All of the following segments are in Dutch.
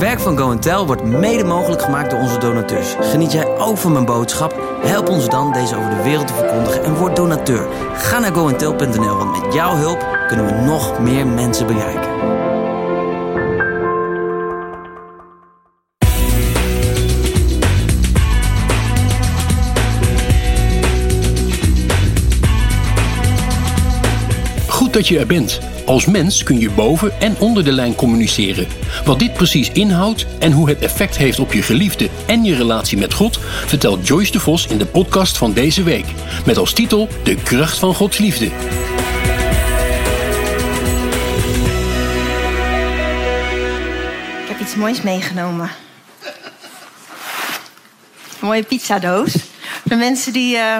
werk van Go Tell wordt mede mogelijk gemaakt door onze donateurs. Geniet jij ook van mijn boodschap? Help ons dan deze over de wereld te verkondigen en word donateur. Ga naar goentel.nl, want met jouw hulp kunnen we nog meer mensen bereiken. Dat je er bent. Als mens kun je boven en onder de lijn communiceren. Wat dit precies inhoudt en hoe het effect heeft op je geliefde en je relatie met God, vertelt Joyce de Vos in de podcast van deze week. Met als titel De kracht van Gods liefde. Ik heb iets moois meegenomen. Een mooie pizzadoos. Voor mensen die uh,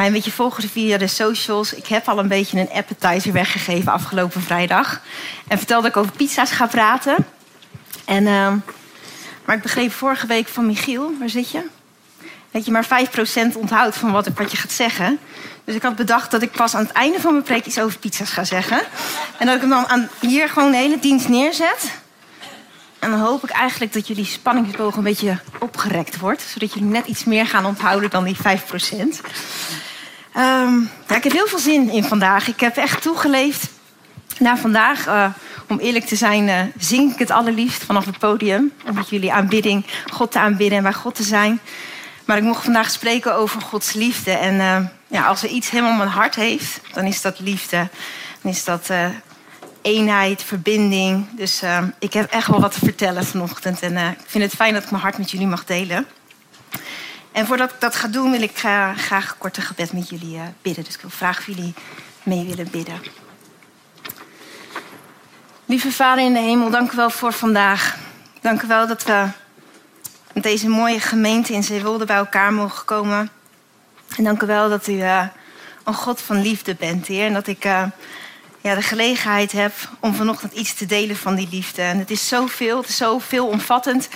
mij een beetje volgen via de socials. Ik heb al een beetje een appetizer weggegeven afgelopen vrijdag. En vertelde dat ik over pizza's ga praten. En, uh, maar ik begreep vorige week van Michiel, waar zit je? Dat je maar 5% onthoudt van wat, wat je gaat zeggen. Dus ik had bedacht dat ik pas aan het einde van mijn preek iets over pizza's ga zeggen. En dat ik hem dan aan, hier gewoon de hele dienst neerzet. En dan hoop ik eigenlijk dat jullie spanningsboog een beetje opgerekt wordt. Zodat jullie net iets meer gaan onthouden dan die 5 procent. Ja, ik heb heel veel zin in vandaag. Ik heb echt toegeleefd naar vandaag. Uh, om eerlijk te zijn, uh, zing ik het allerliefst vanaf het podium. Om met jullie aanbidding God te aanbidden en bij God te zijn. Maar ik mocht vandaag spreken over Gods liefde. En uh, ja, als er iets helemaal mijn hart heeft, dan is dat liefde. Dan is dat eenheid, verbinding. Dus uh, ik heb echt wel wat te vertellen vanochtend. En ik vind het fijn dat ik mijn hart met jullie mag delen. En voordat ik dat ga doen, wil ik uh, graag een korte gebed met jullie bidden. Dus ik wil vragen of jullie mee willen bidden. Lieve Vader in de hemel, dank u wel voor vandaag. Dank u wel dat we deze mooie gemeente in Zeewolde bij elkaar mogen komen. En dank u wel dat u een God van liefde bent, Heer. En dat ik ja, de gelegenheid heb om vanochtend iets te delen van die liefde. En het is zoveel, het is zo veelomvattend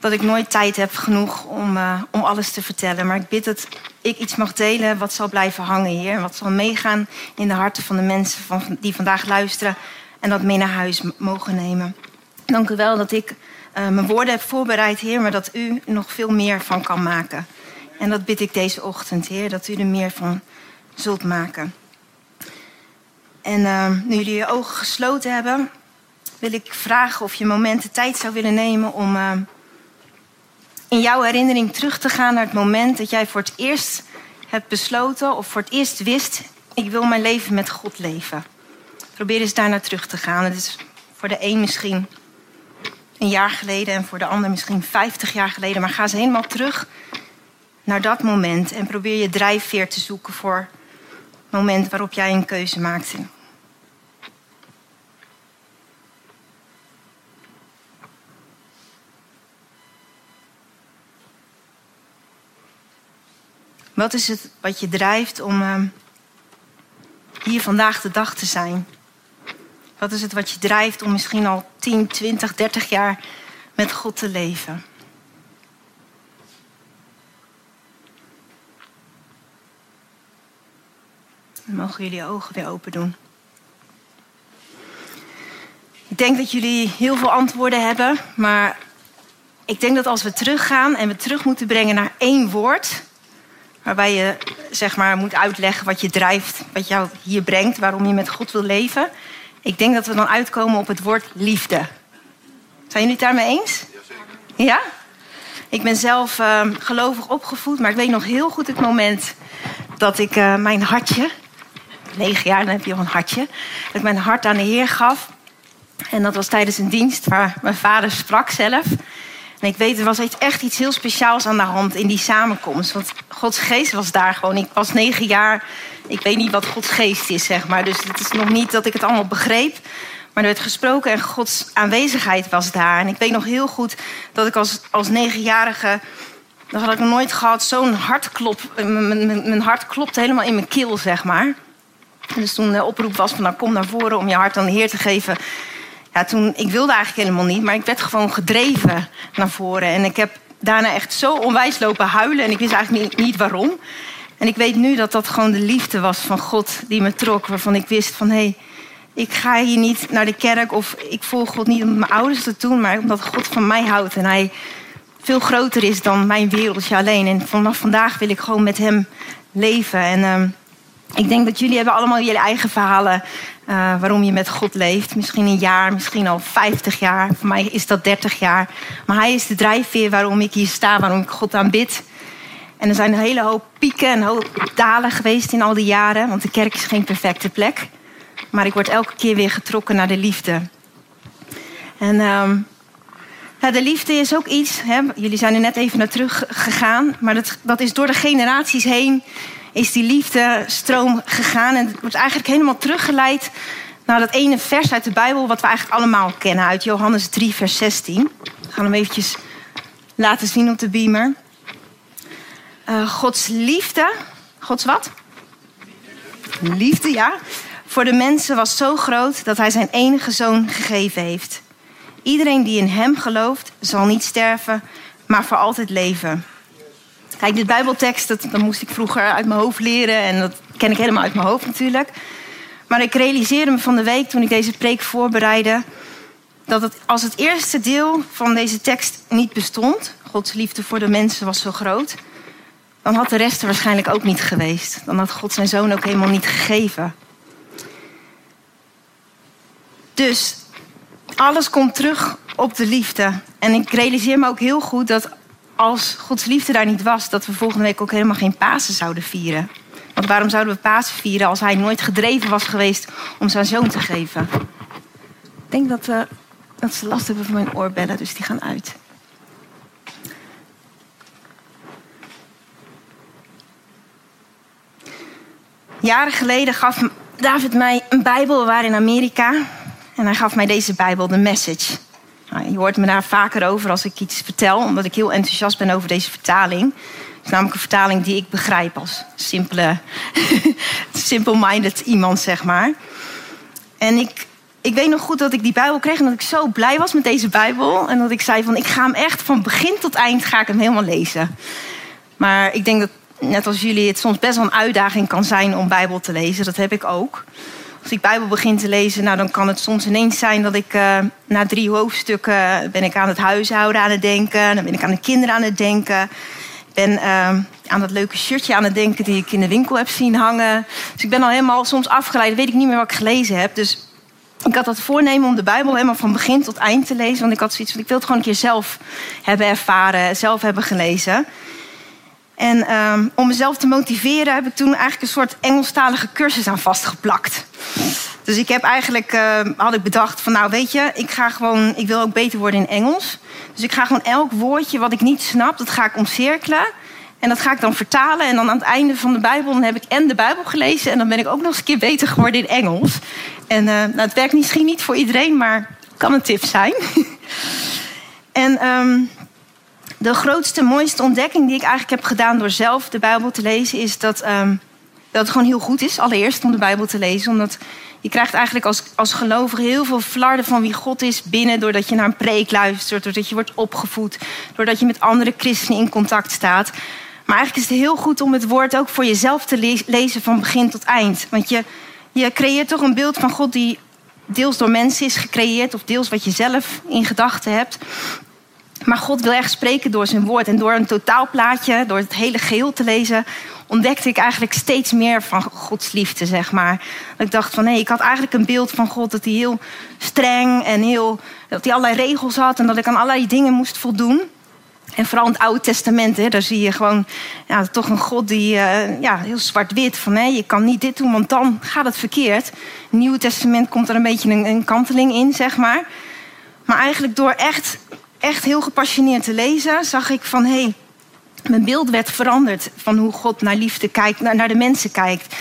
dat ik nooit tijd heb genoeg om, uh, om alles te vertellen. Maar ik bid dat ik iets mag delen wat zal blijven hangen hier. Wat zal meegaan in de harten van de mensen van, die vandaag luisteren. En dat mee naar huis mogen nemen. Dank u wel dat ik uh, mijn woorden heb voorbereid, Heer. Maar dat u nog veel meer van kan maken. En dat bid ik deze ochtend, Heer. Dat u er meer van zult maken. En uh, nu jullie je ogen gesloten hebben, wil ik vragen of je momenten tijd zou willen nemen om in jouw herinnering terug te gaan naar het moment dat jij voor het eerst hebt besloten of voor het eerst wist: ik wil mijn leven met God leven. Probeer eens daar naar terug te gaan. Het is voor de een misschien een jaar geleden en voor de ander misschien 50 jaar geleden. Maar ga eens helemaal terug naar dat moment en probeer je drijfveer te zoeken voor het moment waarop jij een keuze maakte. Wat is het wat je drijft om uh, hier vandaag de dag te zijn? Wat is het wat je drijft om misschien al 10, 20, 30 jaar met God te leven? Dan mogen jullie je ogen weer open doen. Ik denk dat jullie heel veel antwoorden hebben, maar ik denk dat als we teruggaan en we terug moeten brengen naar één woord, Waarbij je zeg maar, moet uitleggen wat je drijft, wat jou hier brengt, waarom je met God wil leven. Ik denk dat we dan uitkomen op het woord liefde. Zijn jullie het daarmee eens? Ja? Ik ben zelf uh, gelovig opgevoed, maar ik weet nog heel goed het moment dat ik uh, mijn hartje, negen jaar, dan heb je al een hartje, dat ik mijn hart aan de Heer gaf. En dat was tijdens een dienst waar mijn vader sprak zelf. En ik weet, er was echt iets heel speciaals aan de hand in die samenkomst. Want Gods geest was daar gewoon. Ik was negen jaar. Ik weet niet wat Gods geest is, zeg maar. Dus het is nog niet dat ik het allemaal begreep. Maar er werd gesproken en Gods aanwezigheid was daar. En ik weet nog heel goed dat ik als, als negenjarige... Dat had ik nog nooit gehad. Zo'n hartklop. Mijn hart klopte helemaal in mijn keel, zeg maar. Dus toen de oproep was van... Nou, kom naar voren om je hart aan de Heer te geven toen, ik wilde eigenlijk helemaal niet, maar ik werd gewoon gedreven naar voren. En ik heb daarna echt zo onwijs lopen huilen en ik wist eigenlijk niet, niet waarom. En ik weet nu dat dat gewoon de liefde was van God die me trok, waarvan ik wist van hé, hey, Ik ga hier niet naar de kerk of ik volg God niet om mijn ouders te doen, maar omdat God van mij houdt en hij veel groter is dan mijn wereldje alleen. En vanaf vandaag wil ik gewoon met hem leven. En ehm, ik denk dat jullie hebben allemaal jullie eigen verhalen uh, waarom je met God leeft. Misschien een jaar, misschien al 50 jaar. Voor mij is dat 30 jaar. Maar hij is de drijfveer waarom ik hier sta, waarom ik God aanbid. En er zijn een hele hoop pieken en hoop dalen geweest in al die jaren. Want de kerk is geen perfecte plek. Maar ik word elke keer weer getrokken naar de liefde. En ja, de liefde is ook iets. Hè, jullie zijn er net even naar terug gegaan. Maar dat, dat is door de generaties heen. Is die liefdestroom gegaan. En het wordt eigenlijk helemaal teruggeleid naar dat ene vers uit de Bijbel. Wat we eigenlijk allemaal kennen. Uit Johannes 3, vers 16. We gaan hem eventjes laten zien op de beamer. Uh, Gods liefde. Gods wat? Liefde, ja. Voor de mensen was zo groot dat hij zijn enige zoon gegeven heeft. Iedereen die in hem gelooft, zal niet sterven, maar voor altijd leven. Kijk, dit Bijbeltekst, dat, dat moest ik vroeger uit mijn hoofd leren. En dat ken ik helemaal uit mijn hoofd natuurlijk. Maar ik realiseerde me van de week toen ik deze preek voorbereidde. dat als het eerste deel van deze tekst niet bestond. Gods liefde voor de mensen was zo groot. dan had de rest er waarschijnlijk ook niet geweest. Dan had God zijn zoon ook helemaal niet gegeven. Dus alles komt terug op de liefde. En ik realiseer me ook heel goed dat als Gods liefde daar niet was, dat we volgende week ook helemaal geen Pasen zouden vieren. Want waarom zouden we Pasen vieren als hij nooit gedreven was geweest om zijn zoon te geven? Ik denk dat, uh, dat ze last hebben van mijn oorbellen, dus die gaan uit. Jaren geleden gaf David mij een Bijbel. We waren in Amerika en hij gaf mij deze Bijbel, de Message. Nou, je hoort me daar vaker over als ik iets vertel, omdat ik heel enthousiast ben over deze vertaling. Het is namelijk een vertaling die ik begrijp als simpele, simple-minded iemand, zeg maar. En ik, ik weet nog goed dat ik die Bijbel kreeg en dat ik zo blij was met deze Bijbel. En dat ik zei van, ik ga hem echt van begin tot eind ga ik hem helemaal lezen. Maar ik denk dat, net als jullie, het soms best wel een uitdaging kan zijn om Bijbel te lezen. Dat heb ik ook als ik Bijbel begin te lezen, nou, dan kan het soms ineens zijn dat ik uh, na drie hoofdstukken ben ik aan het huishouden aan het denken. Dan ben ik aan de kinderen aan het denken. Ben uh, aan dat leuke shirtje aan het denken die ik in de winkel heb zien hangen. Dus ik ben al helemaal soms afgeleid. Weet ik niet meer wat ik gelezen heb. Dus ik had dat voornemen om de Bijbel helemaal van begin tot eind te lezen. Want ik had zoiets van, ik wil het gewoon een keer zelf hebben ervaren, zelf hebben gelezen. En um, om mezelf te motiveren heb ik toen eigenlijk een soort Engelstalige cursus aan vastgeplakt. Dus ik heb eigenlijk, uh, had ik bedacht van nou weet je, ik ga gewoon, ik wil ook beter worden in Engels. Dus ik ga gewoon elk woordje wat ik niet snap, dat ga ik omcirkelen. En dat ga ik dan vertalen. En dan aan het einde van de Bijbel dan heb ik en de Bijbel gelezen. En dan ben ik ook nog eens een keer beter geworden in Engels. En uh, nou, het werkt misschien niet voor iedereen, maar kan een tip zijn. en um, de grootste, mooiste ontdekking die ik eigenlijk heb gedaan door zelf de Bijbel te lezen, is dat, um, dat het gewoon heel goed is, allereerst om de Bijbel te lezen. Omdat je krijgt eigenlijk als, als gelovige heel veel flarden van wie God is binnen, doordat je naar een preek luistert, doordat je wordt opgevoed, doordat je met andere christenen in contact staat. Maar eigenlijk is het heel goed om het woord ook voor jezelf te lezen van begin tot eind. Want je, je creëert toch een beeld van God die deels door mensen is gecreëerd, of deels wat je zelf in gedachten hebt. Maar God wil echt spreken door zijn woord. En door een totaalplaatje, door het hele geheel te lezen, ontdekte ik eigenlijk steeds meer van Gods liefde, zeg maar. Dat ik dacht van nee, ik had eigenlijk een beeld van God dat hij heel streng en heel. dat hij allerlei regels had en dat ik aan allerlei dingen moest voldoen. En vooral in het Oude Testament, hè, daar zie je gewoon ja, toch een God die uh, ja, heel zwart-wit van nee, je kan niet dit doen, want dan gaat het verkeerd. In het Nieuwe Testament komt er een beetje een, een kanteling in, zeg maar. Maar eigenlijk door echt echt heel gepassioneerd te lezen, zag ik van hé, hey, mijn beeld werd veranderd van hoe God naar liefde kijkt, naar, de mensen kijkt.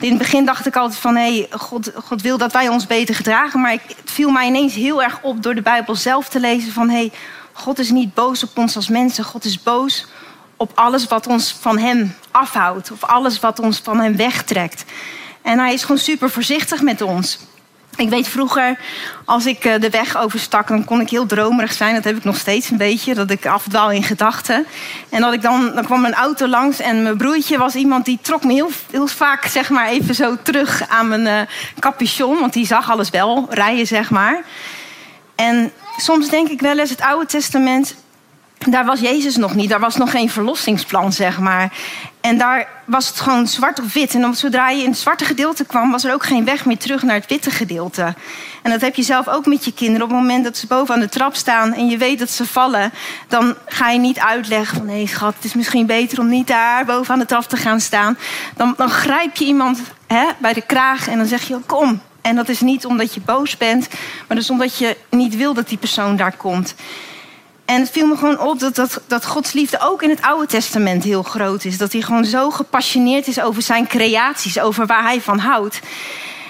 In het begin dacht ik altijd van hé, hey, God, God wil dat wij ons beter gedragen. Maar het viel mij ineens heel erg op door de Bijbel zelf te lezen van hé, hey, God is niet boos op ons als mensen. God is boos op alles wat ons van Hem afhoudt. Of alles wat ons van Hem wegtrekt. En Hij is gewoon super voorzichtig met ons. Ik weet vroeger, als ik eh, de weg overstak, dan kon ik heel dromerig zijn. Dat heb ik nog steeds een beetje, dat ik afdwaal in gedachten. En dat ik dan, dan kwam mijn auto langs en mijn broertje was iemand die trok me heel, heel vaak zeg maar, even zo terug aan mijn uh, capuchon. Want die zag alles wel rijden, zeg maar. En soms denk ik wel eens, het Oude Testament daar was Jezus nog niet. Daar was nog geen verlossingsplan, zeg maar. En daar was het gewoon zwart of wit. En zodra je in het zwarte gedeelte kwam, was er ook geen weg meer terug naar het witte gedeelte. En dat heb je zelf ook met je kinderen. Op het moment dat ze boven aan de trap staan en je weet dat ze vallen, dan ga je niet uitleggen van nee, schat, het is misschien beter om niet daar boven aan de trap te gaan staan. Dan, dan grijp je iemand hè, bij de kraag en dan zeg je: kom. En dat is niet omdat je boos bent, maar is omdat je niet wil dat die persoon daar komt. En het viel me gewoon op dat, dat, dat Gods liefde ook in het Oude Testament heel groot is. Dat hij gewoon zo gepassioneerd is over zijn creaties, over waar hij van houdt.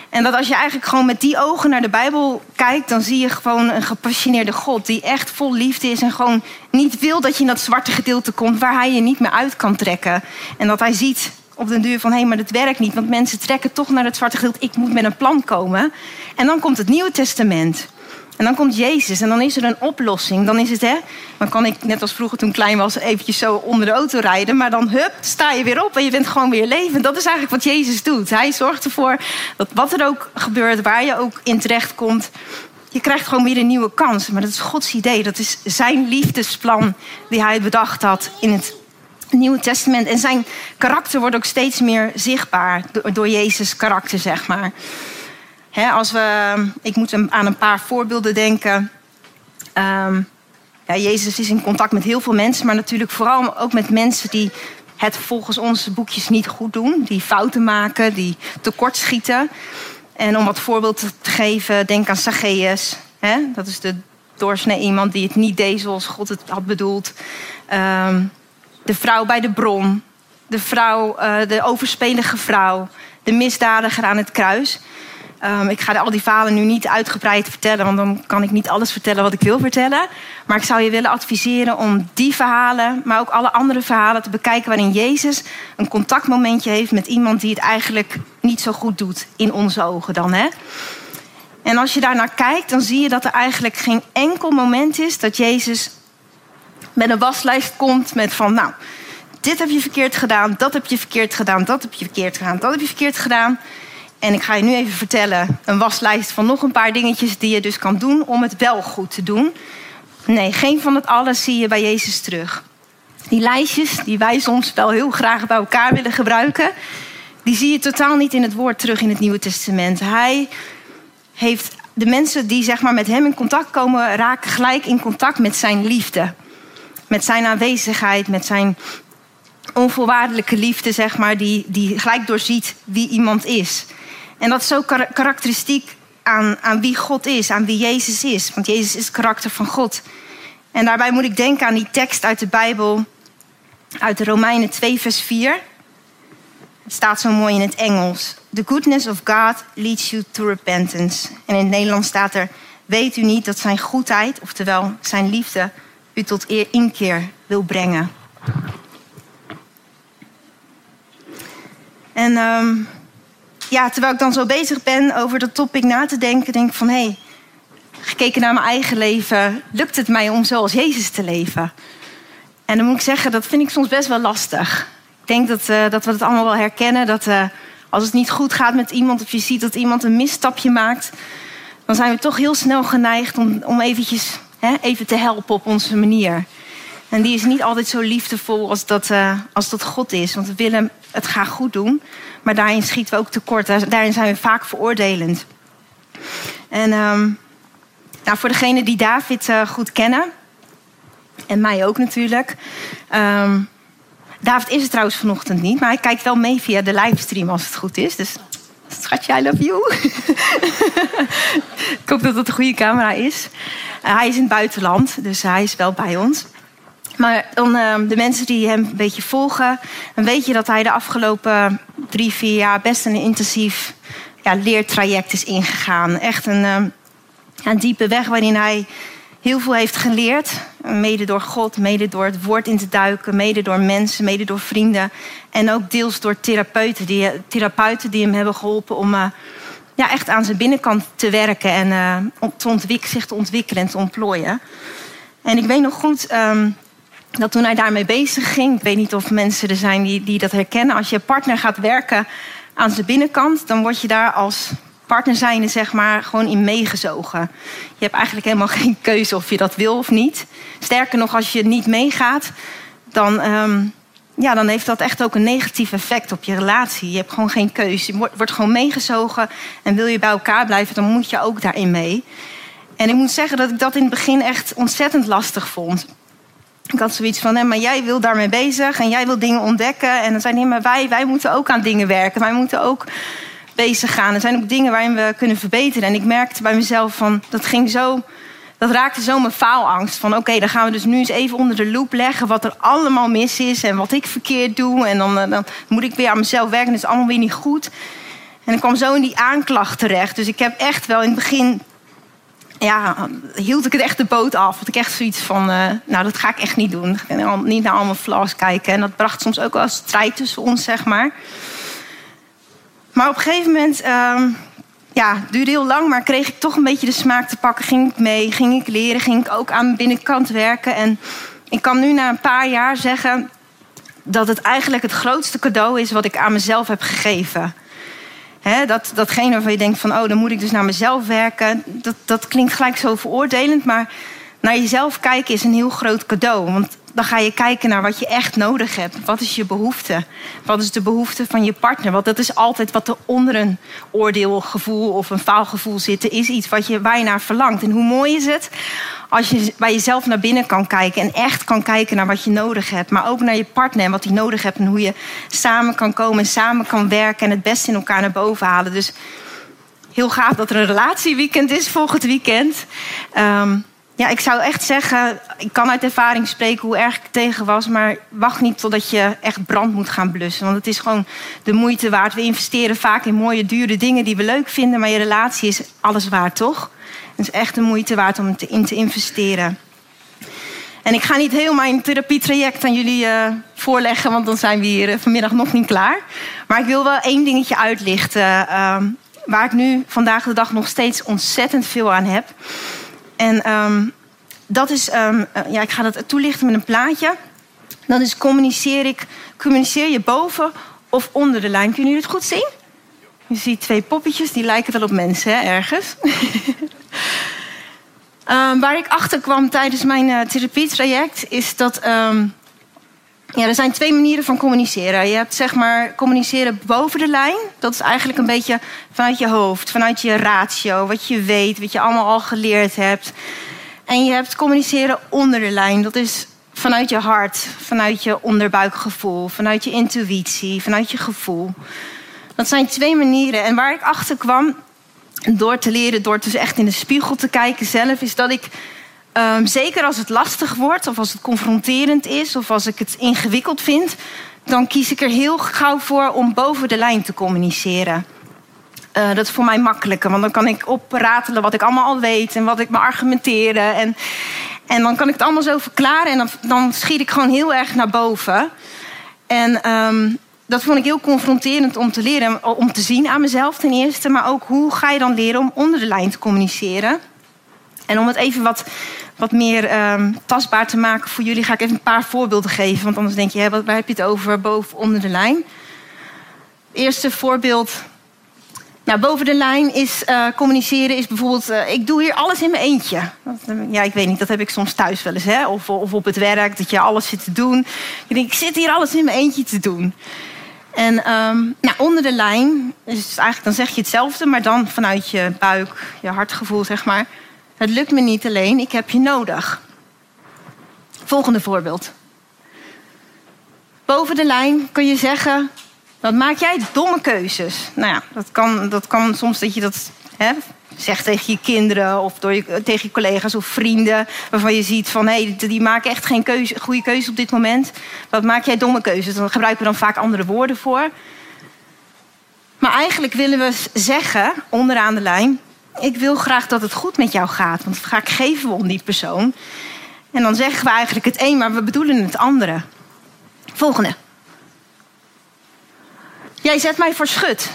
En dat als je eigenlijk gewoon met die ogen naar de Bijbel kijkt, dan zie je gewoon een gepassioneerde God die echt vol liefde is en gewoon niet wil dat je in dat zwarte gedeelte komt waar hij je niet meer uit kan trekken. En dat hij ziet op den duur van hé, hey, maar dat werkt niet, want mensen trekken toch naar het zwarte gedeelte. Ik moet met een plan komen. En dan komt het Nieuwe Testament. En dan komt Jezus en dan is er een oplossing. Dan is het, hè, dan kan ik net als vroeger toen klein was eventjes zo onder de auto rijden. Maar dan, hup, sta je weer op en je bent gewoon weer levend. Dat is eigenlijk wat Jezus doet. Hij zorgt ervoor dat wat er ook gebeurt, waar je ook in terecht komt, je krijgt gewoon weer een nieuwe kans. Maar dat is Gods idee. Dat is zijn liefdesplan die hij bedacht had in het Nieuwe Testament. En zijn karakter wordt ook steeds meer zichtbaar door Jezus' karakter, zeg maar als we, ik moet aan een paar voorbeelden denken. Ehm, ja, Jezus is in contact met heel veel mensen, maar natuurlijk vooral ook met mensen die het volgens onze boekjes niet goed doen, die fouten maken, die tekortschieten. En om wat voorbeeld te geven, denk aan Zacchaeus. Dat is de doorsnee iemand die het niet deed zoals God het had bedoeld. Ehm, de vrouw bij de bron, de, vrouw, uh, de overspelige vrouw, de misdadiger aan het kruis. Um, ik ga al die verhalen nu niet uitgebreid vertellen, want dan kan ik niet alles vertellen wat ik wil vertellen. Maar ik zou je willen adviseren om die verhalen, maar ook alle andere verhalen te bekijken waarin Jezus een contactmomentje heeft met iemand die het eigenlijk niet zo goed doet, in onze ogen dan. Hè? En als je daarnaar kijkt, dan zie je dat er eigenlijk geen enkel moment is dat Jezus met een waslijst komt met van, nou, dit heb je verkeerd gedaan, dat heb je verkeerd gedaan, dat heb je verkeerd gedaan, dat heb je verkeerd gedaan. En ik ga je nu even vertellen een waslijst van nog een paar dingetjes die je dus kan doen om het wel goed te doen. Nee, geen van het alles zie je bij Jezus terug. Die lijstjes die wij soms wel heel graag bij elkaar willen gebruiken, die zie je totaal niet in het woord terug in het Nieuwe Testament. Hij heeft de mensen die zeg maar, met hem in contact komen, raken gelijk in contact met zijn liefde. Met zijn aanwezigheid, met zijn onvoorwaardelijke liefde, zeg maar, die, die gelijk doorziet wie iemand is. En dat is zo karakteristiek aan, aan wie God is, aan wie Jezus is. Want Jezus is het karakter van God. En daarbij moet ik denken aan die tekst uit de Bijbel, uit Romeinen 2, vers 4. Het staat zo mooi in het Engels. The goodness of God leads you to repentance. En in het Nederlands staat er: Weet u niet dat zijn goedheid, oftewel zijn liefde, u tot inkeer wil brengen? En um, ja, terwijl ik dan zo bezig ben over dat topic na te denken, denk ik van hé, hey, gekeken naar mijn eigen leven, lukt het mij om zoals Jezus te leven? En dan moet ik zeggen, dat vind ik soms best wel lastig. Ik denk dat, uh, dat we het allemaal wel herkennen. Dat uh, als het niet goed gaat met iemand, of je ziet dat iemand een misstapje maakt, dan zijn we toch heel snel geneigd om, om eventjes hè, even te helpen op onze manier. En die is niet altijd zo liefdevol als dat, uh, als dat God is. Want we willen het graag goed doen. Maar daarin schieten we ook tekort. Daarin zijn we vaak veroordelend. En um, nou, voor degenen die David uh, goed kennen, en mij ook natuurlijk. Um, David is er trouwens vanochtend niet, maar hij kijkt wel mee via de livestream als het goed is. Dus schatje, I love you. Ik hoop dat het een goede camera is. Uh, hij is in het buitenland, dus hij is wel bij ons. Maar dan, ehm, de mensen die hem een beetje volgen, dan weet je dat hij de afgelopen drie, vier jaar best een intensief ja, leertraject is ingegaan. Echt een, ehm, een diepe weg waarin hij heel veel heeft geleerd. Mede door God, mede door het woord in te duiken, mede door mensen, mede door vrienden. En ook deels door therapeuten die, therapeuten die hem hebben geholpen om, uh, ja, echt aan zijn binnenkant te werken en uh, zich te ontwikkelen en te ontplooien. En ik weet nog goed ehm, dat toen hij daarmee bezig ging, ik weet niet of mensen er zijn die, die dat herkennen, als je partner gaat werken aan zijn binnenkant, dan word je daar als partner zijnde zeg maar gewoon in meegezogen. Je hebt eigenlijk helemaal geen keuze of je dat wil of niet. Sterker nog, als je niet meegaat, dan, ehm, ja, dan heeft dat echt ook een negatief effect op je relatie. Je hebt gewoon geen keuze. Je wordt, wordt gewoon meegezogen en wil je bij elkaar blijven, dan moet je ook daarin mee. En ik moet zeggen dat ik dat in het begin echt ontzettend lastig vond. Ik had zoiets van, hè, maar jij wil daarmee bezig en jij wil dingen ontdekken. En dan hij, maar wij, wij moeten ook aan dingen werken. Wij moeten ook bezig gaan. Er zijn ook dingen waarin we kunnen verbeteren. En ik merkte bij mezelf van, dat ging zo... Dat raakte zo mijn faalangst. Van oké, dan gaan we dus nu eens even onder de loep leggen wat er allemaal mis is en wat ik verkeerd doe. En dan, eh, dan moet ik weer aan mezelf werken. Dat is allemaal weer niet goed. En ik kwam zo in die aanklacht terecht. Dus ik heb echt wel in het begin ja, hield ik het echt de boot af. Want ik echt zoiets van, uh, nou, dat ga ik echt niet doen. Niet naar allemaal flaws kijken. En dat bracht soms ook wel strijd tussen ons, zeg maar. Maar op een gegeven moment, um, ja, duurde heel lang, maar kreeg ik toch een beetje de smaak te pakken. Ging ik mee, ging ik leren, ging ik ook aan de binnenkant werken. En ik kan nu na een paar jaar zeggen dat het eigenlijk het grootste cadeau is wat ik aan mezelf heb gegeven. Dat, datgene waarvan je denkt van, oh, dan moet ik dus naar mezelf werken. Dat, dat klinkt gelijk zo veroordelend, maar naar jezelf kijken is een heel groot cadeau. Want dan ga je kijken naar wat je echt nodig hebt. Wat is je behoefte? Wat is de behoefte van je partner? Want dat is altijd wat er onder een oordeelgevoel of een faalgevoel zit. is iets wat je, naar verlangt. En hoe mooi is het als je bij jezelf naar binnen kan kijken en echt kan kijken naar wat je nodig hebt. Maar ook naar je partner en wat hij nodig hebt. En hoe je samen kan komen en samen kan werken en het beste in elkaar naar boven halen. Dus heel gaaf dat er een relatieweekend is volgend weekend. Um, ja, ik zou echt zeggen, ik kan uit ervaring spreken hoe erg ik tegen was, maar wacht niet totdat je echt brand moet gaan blussen. Want het is gewoon de moeite waard. We investeren vaak in mooie, dure dingen die we leuk vinden, maar je relatie is alles waard, toch? Het is echt de moeite waard om in te investeren. En ik ga niet heel mijn therapietraject aan jullie uh, voorleggen, want dan zijn we hier eh, vanmiddag nog niet klaar. Maar ik wil wel één dingetje uitlichten, uh, waar ik nu vandaag de dag nog steeds ontzettend veel aan heb. En um, dat is, um, ja, ik ga dat toelichten met een plaatje. Dat is communiceer ik, communiceer je boven of onder de lijn. Kunnen jullie het goed zien? Je ziet twee poppetjes, die lijken wel op mensen, hè, ergens. um, waar ik achter kwam tijdens mijn uh, therapietraject is dat. Ja, er zijn twee manieren van communiceren. Je hebt zeg maar communiceren boven de lijn. Dat is eigenlijk een beetje vanuit je hoofd, vanuit je ratio, wat je weet, wat je allemaal al geleerd hebt. En je hebt communiceren onder de lijn. Dat is vanuit je hart, vanuit je onderbuikgevoel, vanuit je intuïtie, vanuit je gevoel. Dat zijn twee manieren. En waar ik achter kwam, door te leren, door dus echt in de spiegel te kijken zelf, is dat ik Um, zeker als het lastig wordt, of als het confronterend is, of als ik het ingewikkeld vind, dan kies ik er heel gauw voor om boven de lijn te communiceren. Uh, dat is voor mij makkelijker, want dan kan ik opratelen wat ik allemaal al weet en wat ik me argumenteren. En, en dan kan ik het allemaal zo verklaren en dan, dan schiet ik gewoon heel erg naar boven. En um, dat vond ik heel confronterend om te leren, om te zien aan mezelf ten eerste, maar ook hoe ga je dan leren om onder de lijn te communiceren. En om het even wat wat meer um, tastbaar te maken voor jullie, ga ik even een paar voorbeelden geven. Want anders denk je, hè, waar heb je het over boven onder de lijn? Eerste voorbeeld. Nou, boven de lijn is uh, communiceren, is bijvoorbeeld, uh, ik doe hier alles in mijn eentje. Ja, ik weet niet, dat heb ik soms thuis wel eens, hè? Of, of op het werk, dat je alles zit te doen. Je denkt, ik zit hier alles in mijn eentje te doen. En um, nou, onder de lijn, dus eigenlijk dan zeg je hetzelfde, maar dan vanuit je buik, je hartgevoel, zeg maar. Het lukt me niet alleen, ik heb je nodig. Volgende voorbeeld. Boven de lijn kun je zeggen: wat maak jij domme keuzes? Nou ja, dat kan, dat kan soms dat je dat hè, zegt tegen je kinderen of door je, tegen je collega's of vrienden. Waarvan je ziet van hé, die maken echt geen keuze, goede keuze op dit moment. Wat maak jij domme keuzes? Dan gebruiken we dan vaak andere woorden voor. Maar eigenlijk willen we zeggen, onderaan de lijn, ik wil graag dat het goed met jou gaat. Want ga ik geven we om die persoon. En dan zeggen we eigenlijk het een, maar we bedoelen het andere. Volgende. Jij zet mij voor schut.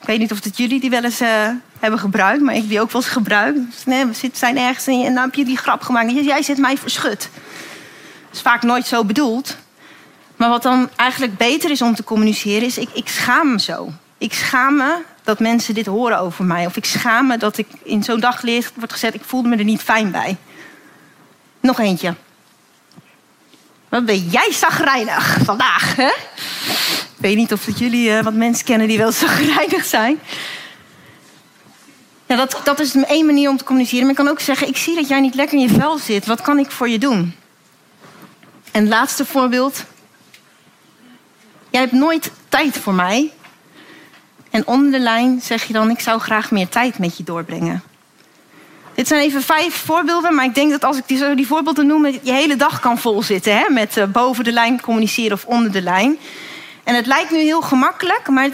Ik weet niet of het jullie die wel eens uh, hebben gebruikt, maar ik die ook wel eens gebruikt. Dus, nee, we zijn ergens en dan heb je die grap gemaakt. Jij zit mij verschut. Dat is vaak nooit zo bedoeld. Maar wat dan eigenlijk beter is om te communiceren, is ik, ik schaam me zo. Ik schaam me dat mensen dit horen over mij. Of ik schaam me dat ik in zo'n daglicht wordt gezet, ik voelde me er niet fijn bij. Nog eentje. Wat ben jij zagrijnig vandaag, hè? Ik weet niet of jullie uh, wat mensen kennen die wel zagrijnig zijn. Ja, dat, dat is één manier om te communiceren. Maar ik kan ook zeggen, ik zie dat jij niet lekker in je vel zit. Wat kan ik voor je doen? En laatste voorbeeld. Jij hebt nooit tijd voor mij. En onder de lijn zeg je dan: Ik zou graag meer tijd met je doorbrengen. Dit zijn even vijf voorbeelden, maar ik denk dat als ik die, zo die voorbeelden noem, je hele dag kan volzitten. Hè? Met uh, boven de lijn communiceren of onder de lijn. En het lijkt nu heel gemakkelijk, maar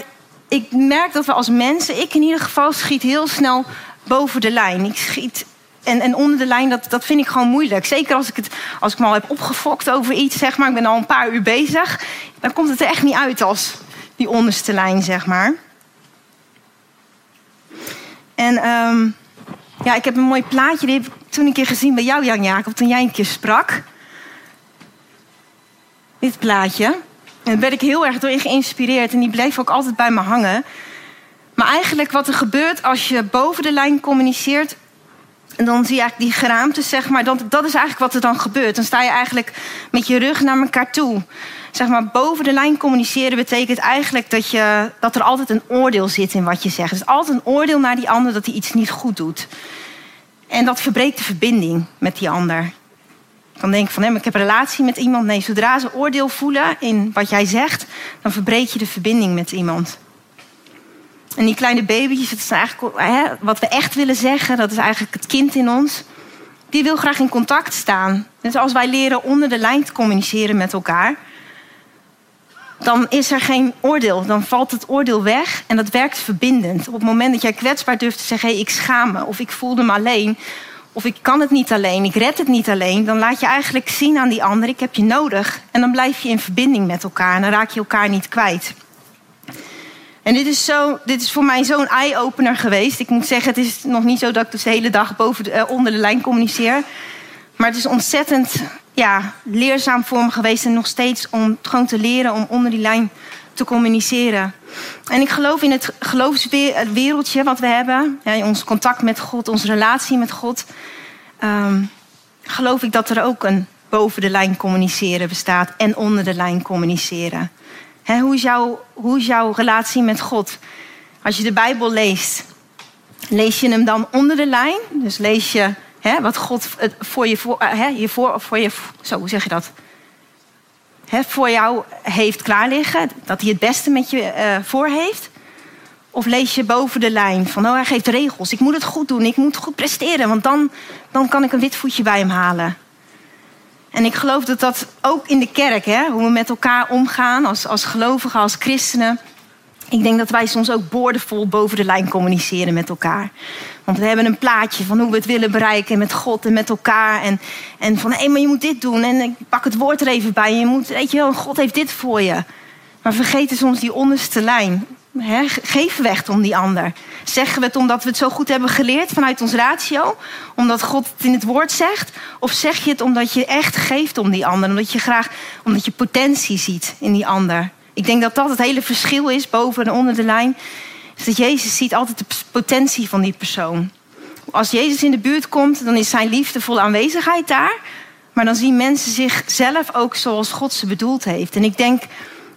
ik merk dat we als mensen, ik in ieder geval, schiet heel snel boven de lijn. Ik schiet. En, en onder de lijn, dat, dat vind ik gewoon moeilijk. Zeker als ik, het, als ik me al heb opgefokt over iets, zeg maar. Ik ben al een paar uur bezig. Dan komt het er echt niet uit als die onderste lijn, zeg maar. En um, ja, ik heb een mooi plaatje. Die heb ik toen een keer gezien bij jou, Jan Jacob, toen jij een keer sprak. Dit plaatje. En daar werd ik heel erg door geïnspireerd. En die bleef ook altijd bij me hangen. Maar eigenlijk wat er gebeurt als je boven de lijn communiceert. En dan zie je eigenlijk die geraamte, zeg maar. Dat, dat is eigenlijk wat er dan gebeurt. Dan sta je eigenlijk met je rug naar elkaar toe zeg maar, boven de lijn communiceren betekent eigenlijk dat, je, dat er altijd een oordeel zit in wat je zegt. Er is altijd een oordeel naar die ander dat hij iets niet goed doet. En dat verbreekt de verbinding met die ander. Ik kan denken van, hé, ik heb een relatie met iemand. Nee, zodra ze oordeel voelen in wat jij zegt, dan verbreek je de verbinding met iemand. En die kleine baby's, eigenlijk hè, wat we echt willen zeggen, dat is eigenlijk het kind in ons. Die wil graag in contact staan. Dus als wij leren onder de lijn te communiceren met elkaar, dan is er geen oordeel. Dan valt het oordeel weg en dat werkt verbindend. Op het moment dat jij kwetsbaar durft te zeggen: hey, ik schaam me, of ik voelde me alleen, of ik kan het niet alleen, ik red het niet alleen, dan laat je eigenlijk zien aan die ander: ik heb je nodig. En dan blijf je in verbinding met elkaar en dan raak je elkaar niet kwijt. En dit is, zo, dit is voor mij zo'n eye-opener geweest. Ik moet zeggen, het is nog niet zo dat ik dus de hele dag boven de, uh, onder de lijn communiceer. Maar het is ontzettend ja, leerzaam voor me geweest en nog steeds om gewoon te leren om onder die lijn te communiceren. En ik geloof in het geloofswereldje wat we hebben, ja, ons contact met God, onze relatie met God. Um, geloof ik dat er ook een boven de lijn communiceren bestaat en onder de lijn communiceren. hoe, hoe is jouw relatie met God? Als je de Bijbel leest, lees je hem dan onder de lijn? Dus lees je Hè, wat God voor je, voor, hè, je voor, voor je, zo, zeg je dat? Hè, voor jou heeft klaar liggen, dat hij het beste met je uh, voor heeft. Of lees je boven de lijn van, oh, hij geeft regels. Ik moet het goed doen, ik moet goed presteren, want dan, dan kan ik een wit voetje bij hem halen. En ik geloof dat dat ook in de kerk, hè, hoe we met elkaar omgaan als, als gelovigen, als christenen. Ik denk dat wij soms ook boordevol boven de lijn communiceren met elkaar. Want we hebben een plaatje van hoe we het willen bereiken met God en met elkaar. En, en van hé, hey, maar je moet dit doen. En ik pak het woord er even bij. Je moet, weet je wel, God heeft dit voor je. Maar vergeten soms die onderste lijn. He, geven we echt om die ander? Zeggen we het omdat we het zo goed hebben geleerd vanuit ons ratio? Omdat God het in het woord zegt? Of zeg je het omdat je echt geeft om die ander? Omdat je graag, omdat je potentie ziet in die ander? Ik denk dat dat het hele verschil is boven en onder de lijn. Is dat Jezus ziet altijd de potentie van die persoon. Als Jezus in de buurt komt, dan is zijn liefdevolle aanwezigheid daar. Maar dan zien mensen zichzelf ook zoals God ze bedoeld heeft. En ik denk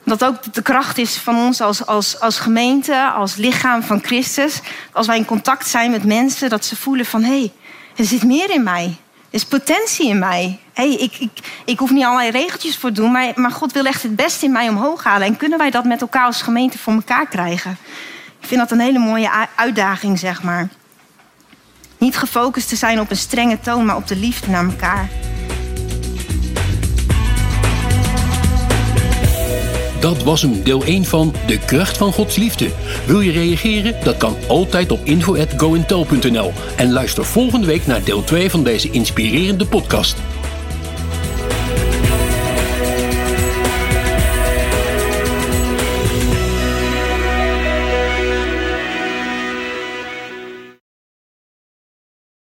dat ook de kracht is van ons als, als, als gemeente, als lichaam van Christus. Als wij in contact zijn met mensen, dat ze voelen van hé, hey, er zit meer in mij. Is potentie in mij. Ik, ik, ik hoef niet allerlei regeltjes voor te doen, maar, maar God wil echt het beste in mij omhoog halen. En kunnen wij dat met elkaar als gemeente voor elkaar krijgen? Ik vind dat een hele mooie uitdaging, zeg maar. Niet gefocust te zijn op een strenge toon, maar op de liefde naar elkaar. Dat was hem, deel 1 van De Kracht van Gods Liefde. Wil je reageren? Dat kan altijd op info.gointel.nl. En luister volgende week naar deel 2 van deze inspirerende podcast.